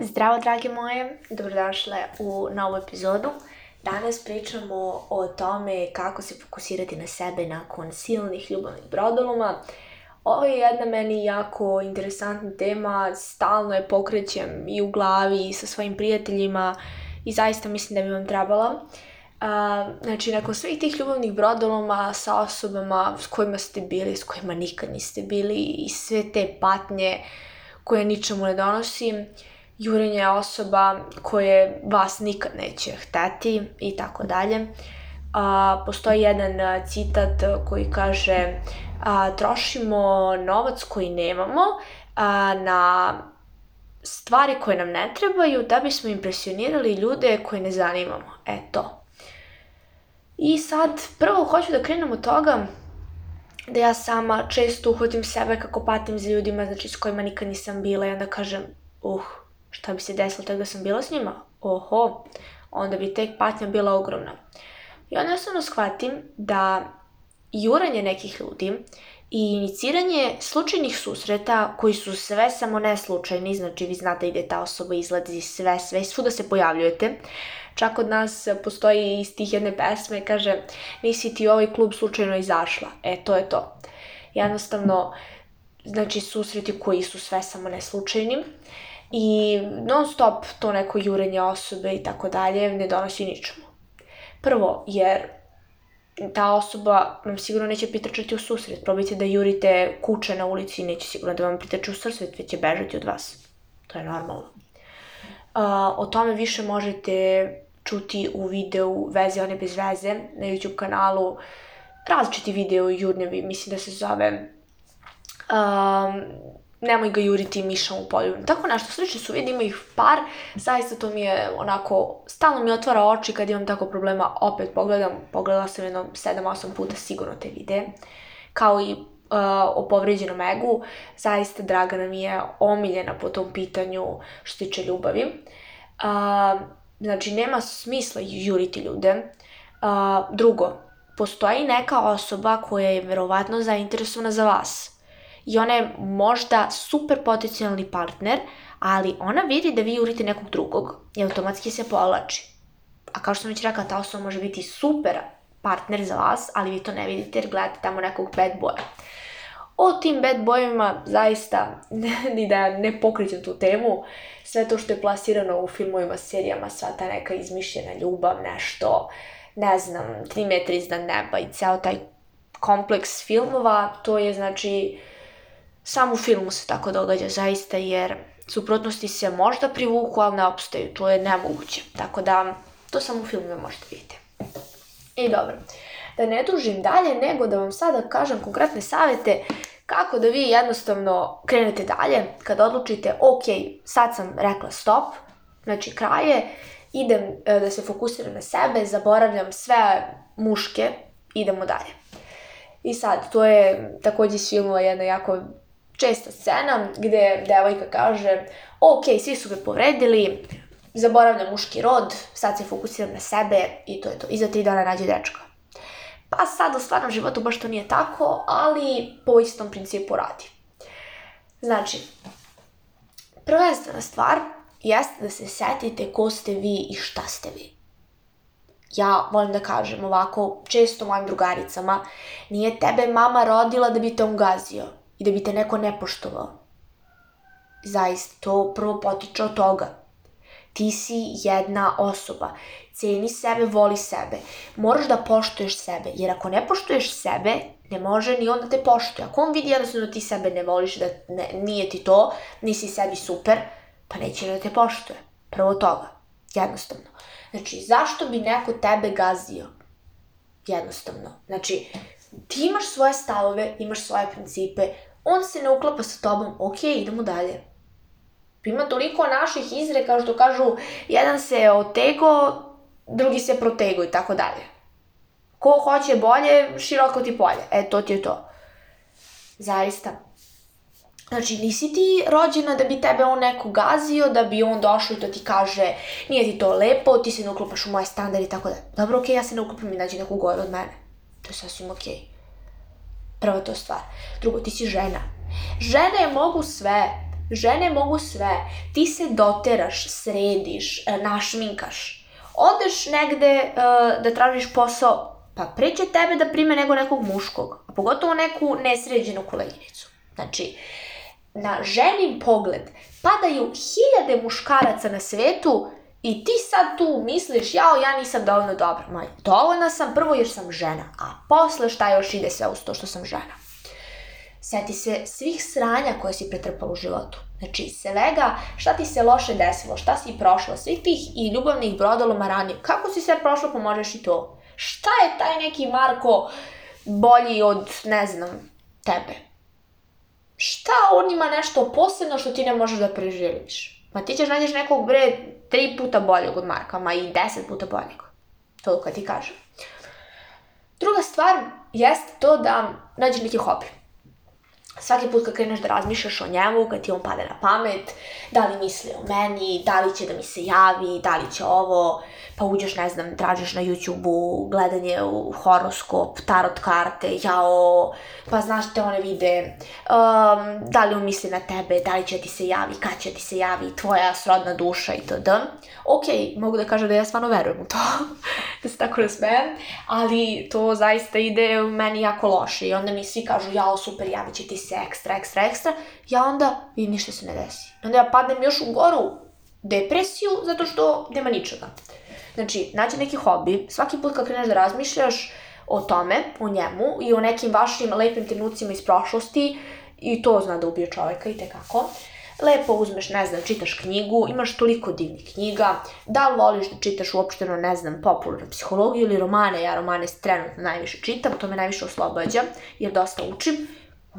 Zdravo, drage moje, dobrodošle u novu epizodu. Danas pričamo o tome kako se fokusirati na sebe nakon silnih ljubavnih brodoloma. Ovo je jedna meni jako interesantna tema, stalno je pokrećem i u glavi i sa svojim prijateljima i zaista mislim da bi vam trebala. Uh, znači, nakon svih tih ljubavnih brodoloma sa osobama s kojima ste bili, s kojima nikad niste bili i sve te patnje koje ničemu ne donosi, uh, je osoba koje vas nikad neće hteti i tako dalje. A, postoji jedan citat koji kaže a, trošimo novac koji nemamo a, na stvari koje nam ne trebaju da bismo impresionirali ljude koje ne zanimamo. E to. I sad prvo hoću da krenem od toga da ja sama često uhodim sebe kako patim za ljudima znači s kojima nikad nisam bila i onda kažem uh šta bi se desilo tek da sam bila s njima? Oho, onda bi tek patnja bila ogromna. I onda jednostavno shvatim da juranje nekih ljudi i iniciranje slučajnih susreta koji su sve samo ne slučajni, znači vi znate gde ta osoba izlazi, sve, sve, svuda se pojavljujete. Čak od nas postoji iz tih jedne pesme, kaže, nisi ti u ovaj klub slučajno izašla. E, to je to. Jednostavno, znači susreti koji su sve samo neslučajni. slučajni i non stop to neko jurenje osobe i tako dalje ne donosi ničemu. Prvo, jer ta osoba vam sigurno neće pritrčati u susret. Probajte da jurite kuće na ulici i neće sigurno da vam pritrče u susret, već će bežati od vas. To je normalno. A, o tome više možete čuti u videu Veze one bez veze na YouTube kanalu. Različiti video jurnevi, mislim da se zove. Um, nemoj ga juriti miša u polju. Tako nešto slično su vidim, ih par, zaista to mi je onako, stalno mi otvara oči kad imam tako problema, opet pogledam, pogledala sam jednom 7-8 puta sigurno te vide, kao i uh, o povređenom egu, zaista Dragana mi je omiljena po tom pitanju što se tiče ljubavi. Uh, znači, nema smisla juriti ljude. Uh, drugo, postoji neka osoba koja je verovatno zainteresovana za vas i ona je možda super potencijalni partner, ali ona vidi da vi jurite nekog drugog i automatski se povlači. A kao što sam već rekla, ta osoba može biti super partner za vas, ali vi to ne vidite jer gledate tamo nekog bad boya. O tim bad boyima zaista ni da ne pokrićem tu temu. Sve to što je plasirano u filmovima, serijama, sva ta neka izmišljena ljubav, nešto, ne znam, 3 metra iznad neba i ceo taj kompleks filmova, to je znači Sam u filmu se tako događa zaista jer suprotnosti se možda privuku, ali ne opstaju. To je nemoguće. Tako da, to samo u filmu možete vidjeti. I dobro, da ne dužim dalje, nego da vam sada kažem konkretne savete kako da vi jednostavno krenete dalje kada odlučite, ok, sad sam rekla stop, znači kraje, idem e, da se fokusiram na sebe, zaboravljam sve muške, idemo dalje. I sad, to je također iz filmova jedna jako česta scena gde devojka kaže ok, svi su me povredili, zaboravljam muški rod, sad se fokusiram na sebe i to je to. I za tri dana nađe dečka. Pa sad u stvarnom životu baš to nije tako, ali po istom principu radi. Znači, prvenstvena stvar jeste da se setite ko ste vi i šta ste vi. Ja volim da kažem ovako, često mojim drugaricama, nije tebe mama rodila da bi te ungazio, i da bi te neko nepoštovao. Zaista, to prvo potiče od toga. Ti si jedna osoba. Ceni sebe, voli sebe. Moraš da poštuješ sebe, jer ako ne poštuješ sebe, ne može ni on da te poštuje. Ako on vidi jednostavno da ti sebe ne voliš, da ne, nije ti to, nisi sebi super, pa neće da te poštuje. Prvo toga. Jednostavno. Znači, zašto bi neko tebe gazio? Jednostavno. Znači, ti imaš svoje stavove, imaš svoje principe, on se ne uklapa sa tobom, ok, idemo dalje. Ima toliko naših izreka što kažu, jedan se otego, drugi se protego i tako dalje. Ko hoće bolje, široko ti polje. E, to ti je to. Zaista. Znači, nisi ti rođena da bi tebe on neko gazio, da bi on došao i to da ti kaže nije ti to lepo, ti se ne uklopaš u moje standard i tako da. Dobro, okej, okay, ja se ne uklopam i nađi neku gore od mene. To je sasvim okej. Okay. Prva to stvar. Drugo, ti si žena. Žene mogu sve. Žene mogu sve. Ti se doteraš, središ, e, našminkaš. Odeš negde uh, da tražiš posao, pa preće tebe da prime nego nekog muškog, a pogotovo neku nesređenu koleginicu. Znači, na ženin pogled padaju hiljade muškaraca na svetu I ti sad tu misliš, jao, ja nisam dovoljno dobra. Ma, dovoljna sam prvo jer sam žena, a posle šta još ide sve uz to što sam žena. Sjeti se svih sranja koje si pretrpala u životu. Znači, svega, šta ti se loše desilo, šta si prošla, svih tih i ljubavnih brodoloma ranije. Kako si sve prošla, pomožeš i to. Šta je taj neki Marko bolji od, ne znam, tebe? Šta on ima nešto posebno što ti ne možeš da preživiš? Ma ti ćeš da nađeš nekog bre tri puta boljeg od Marka, ma i deset puta boljeg. Toliko ti kažem. Druga stvar jeste to da nađeš neki hobi svaki put kad kreneš da razmišljaš o njemu, kad ti on pade na pamet, da li misli o meni, da li će da mi se javi, da li će ovo, pa uđeš, ne znam, tražiš na YouTube-u gledanje u horoskop, tarot karte, jao, pa znaš te one vide, um, da li on misli na tebe, da li će ti se javi, kad će ti se javi, tvoja srodna duša i to da. Ok, mogu da kažem da ja stvarno verujem u to, da se tako nasmejem, ali to zaista ide meni jako loše i onda mi svi kažu, jao, super, javit će ti se ekstra, ekstra, ekstra, ja onda i ništa se ne desi. Onda ja padnem još u goru depresiju zato što nema ničega. Znači, nađi neki hobi, svaki put kad kreneš da razmišljaš o tome, o njemu i o nekim vašim lepim trenucima iz prošlosti, i to zna da ubije čoveka i tekako, lepo uzmeš, ne znam, čitaš knjigu, imaš toliko divnih knjiga, da li voliš da čitaš uopšteno, ne znam, popularnu psihologiju ili romane, ja romane trenutno najviše čitam, to me najviše oslobađa, jer dosta učim,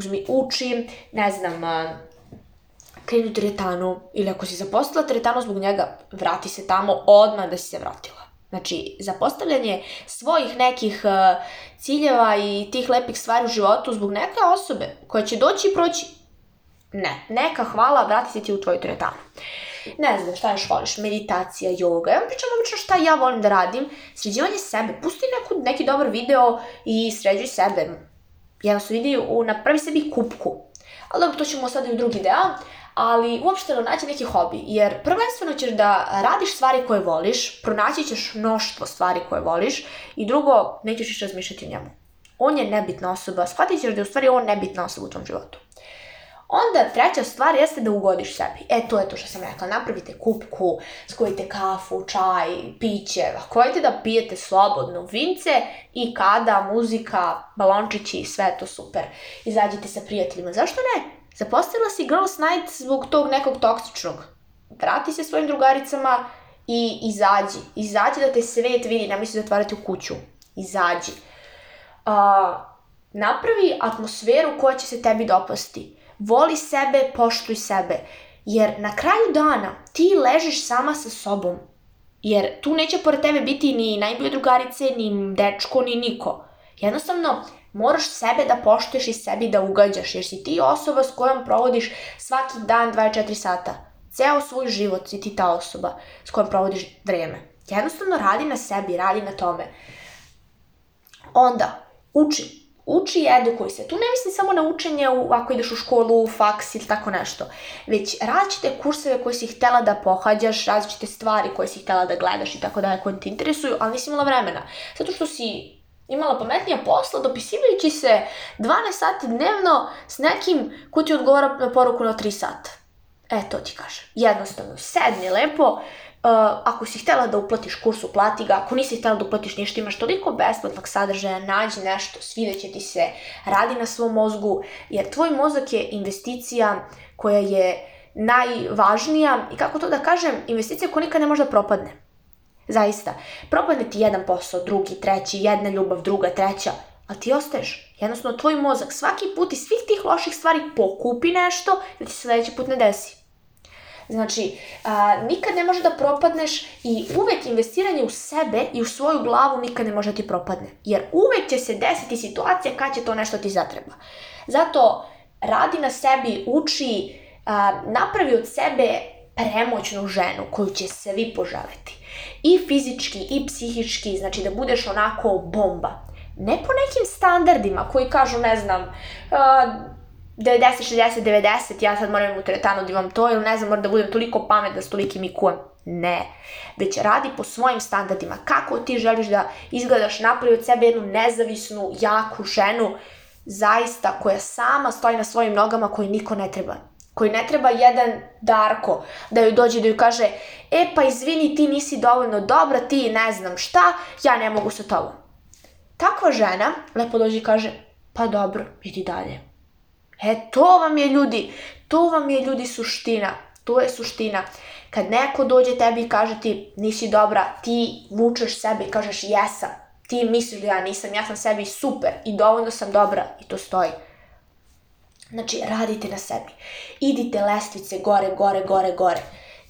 mi uči, ne znam, kreni u teretanu ili ako si zaposlila teretanu zbog njega, vrati se tamo odmah da si se vratila. Znači, zapostavljanje svojih nekih uh, ciljeva i tih lepih stvari u životu zbog neke osobe koja će doći i proći, ne, neka hvala, vrati se ti u tvoju teretanu. Ne znam šta još voliš, meditacija, joga, ja vam pričam obično šta ja volim da radim, sređivanje sebe, pusti neku, neki dobar video i sređuj sebe, ja su vidi u napravi sebi kupku. Ali dobro, to ćemo sada i u drugi deo, ali uopšte da nađe neki hobi, jer prvenstveno ćeš da radiš stvari koje voliš, pronaći ćeš mnoštvo stvari koje voliš i drugo, nećeš više razmišljati o njemu. On je nebitna osoba, shvatit ćeš da je u stvari on nebitna osoba u tom životu. Onda treća stvar jeste da ugodiš sebi. E, to je to što sam rekla. Napravite kupku, skojite kafu, čaj, piće. Ako hojite da pijete slobodno vince i kada, muzika, balončići sve to super. Izađite sa prijateljima. Zašto ne? Zapostavila si Girls Night zbog tog nekog toksičnog. Vrati se svojim drugaricama i izađi. Izađi da te svet vidi, ne misli zatvarati da u kuću. Izađi. Uh, napravi atmosferu koja će se tebi dopasti voli sebe, poštuj sebe. Jer na kraju dana ti ležiš sama sa sobom. Jer tu neće pored tebe biti ni najbolje drugarice, ni dečko, ni niko. Jednostavno, moraš sebe da poštuješ i sebi da ugađaš, jer si ti osoba s kojom provodiš svaki dan 24 sata. Ceo svoj život si ti ta osoba s kojom provodiš vreme. Jednostavno, radi na sebi, radi na tome. Onda, uči, uči i edukuj se. Tu ne mislim samo na učenje u, ako ideš u školu, u faks ili tako nešto, već različite kurseve koje si htela da pohađaš, različite stvari koje si htela da gledaš i tako dalje koje ti interesuju, ali nisi imala vremena. Zato što si imala pametnija posla, dopisivajući se 12 sati dnevno s nekim ko ti odgovara na poruku na 3 sata. E, to ti kažem. Jednostavno, sedni lepo, Eh, ako si htela da uplatiš kurs, uplati ga. Ako nisi htela da uplatiš ništa, imaš toliko besplatnog sadržaja, nađi nešto, svideće ti se, radi na svom mozgu, jer tvoj mozak je investicija koja je najvažnija, i kako to da kažem, investicija koja nikad ne može da propadne. Zaista, propadne ti jedan posao, drugi, treći, jedna ljubav, druga, treća, ali ti ostaješ. Jednostavno, tvoj mozak svaki put iz svih tih loših stvari pokupi nešto da ti se sledeći put ne desi. Znači, a, nikad ne može da propadneš i uvek investiranje u sebe i u svoju glavu nikad ne može da ti propadne. Jer uvek će se desiti situacija kad će to nešto ti zatreba. Zato radi na sebi, uči, a, napravi od sebe premoćnu ženu koju će svi poželeti. I fizički i psihički, znači da budeš onako bomba. Ne po nekim standardima koji kažu, ne znam, a, 90, 60, 90, ja sad moram u teretanu da imam to ili ne znam, moram da budem toliko pametna da s tolikim i kujem. Ne. Već radi po svojim standardima. Kako ti želiš da izgledaš napravi od sebe jednu nezavisnu, jaku ženu, zaista koja sama stoji na svojim nogama koji niko ne treba koji ne treba jedan Darko da joj dođe da joj kaže e pa izvini ti nisi dovoljno dobra, ti ne znam šta, ja ne mogu sa tobom. Takva žena lepo dođe i kaže pa dobro, idi dalje E, to vam je ljudi, to vam je ljudi suština. To je suština. Kad neko dođe tebi i kaže ti nisi dobra, ti vučeš sebe i kažeš jesam. Ti misliš da ja nisam, ja sam sebi super i dovoljno sam dobra i to stoji. Znači, radite na sebi. Idite lestvice gore, gore, gore, gore.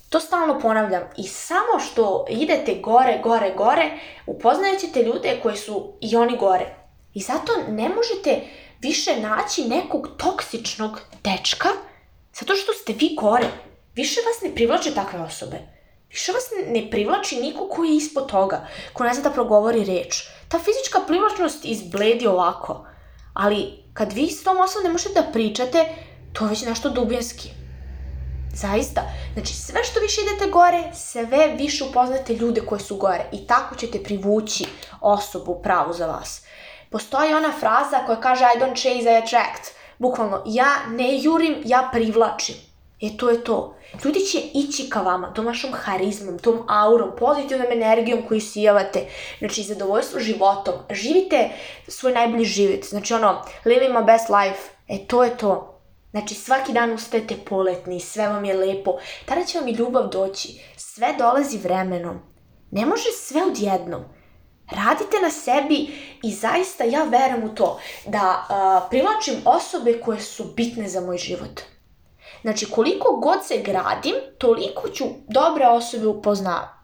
To stalno ponavljam. I samo što idete gore, gore, gore, upoznajet ljude koji su i oni gore. I zato ne možete više naći nekog toksičnog dečka, zato što ste vi gore. Više vas ne privlače takve osobe. Više vas ne privlači niko ko je ispod toga, ko ne zna da progovori reč. Ta fizička privlačnost izbledi ovako. Ali kad vi s tom osobom ne možete da pričate, to je već nešto dubinski. Zaista. Znači, sve što više idete gore, sve više upoznate ljude koji su gore. I tako ćete privući osobu pravu za vas postoji ona fraza koja kaže I don't chase, I attract. Bukvalno, ja ne jurim, ja privlačim. E to je to. Ljudi će ići ka vama, tom vašom harizmom, tom aurom, pozitivnom energijom koju sijavate. Znači, zadovoljstvo životom. Živite svoj najbolji život. Znači, ono, living my best life. E to je to. Znači, svaki dan ustajete poletni, sve vam je lepo. Tada će vam i ljubav doći. Sve dolazi vremenom. Ne može sve odjednom. Radite na sebi i zaista ja verujem u to da a, privlačim osobe koje su bitne za moj život. Znači, koliko god se gradim, toliko ću dobre osobe upozna,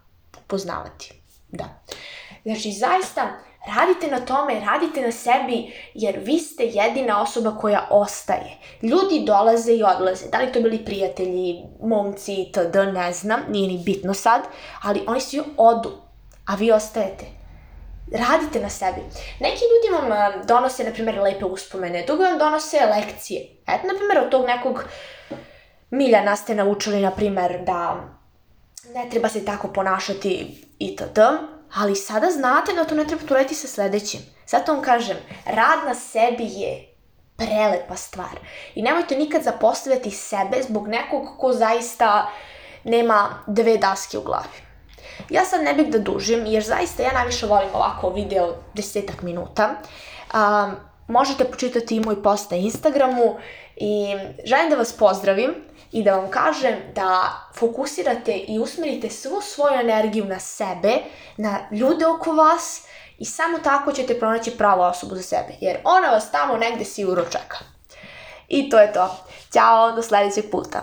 upoznavati. Da. Znači, zaista, radite na tome, radite na sebi, jer vi ste jedina osoba koja ostaje. Ljudi dolaze i odlaze. Da li to bili prijatelji, momci, td, ne znam, nije ni bitno sad, ali oni svi odu, a vi ostajete radite na sebi. Neki ljudi vam donose, na primjer, lepe uspomene, drugi vam donose lekcije. Eto, na primjer, od tog nekog Miljana ste naučili, na primjer, da ne treba se tako ponašati i itd. Ali sada znate da to ne treba tureti sa sledećim. Zato vam kažem, rad na sebi je prelepa stvar. I nemojte nikad zapostavljati sebe zbog nekog ko zaista nema dve daske u glavi. Ja sad ne bih da dužim, jer zaista ja najviše volim ovako video desetak minuta. Um, možete počitati i moj post na Instagramu i želim da vas pozdravim i da vam kažem da fokusirate i usmerite svu svoju energiju na sebe, na ljude oko vas i samo tako ćete pronaći pravu osobu za sebe, jer ona vas tamo negde sigurno čeka. I to je to. Ćao, do sledećeg puta.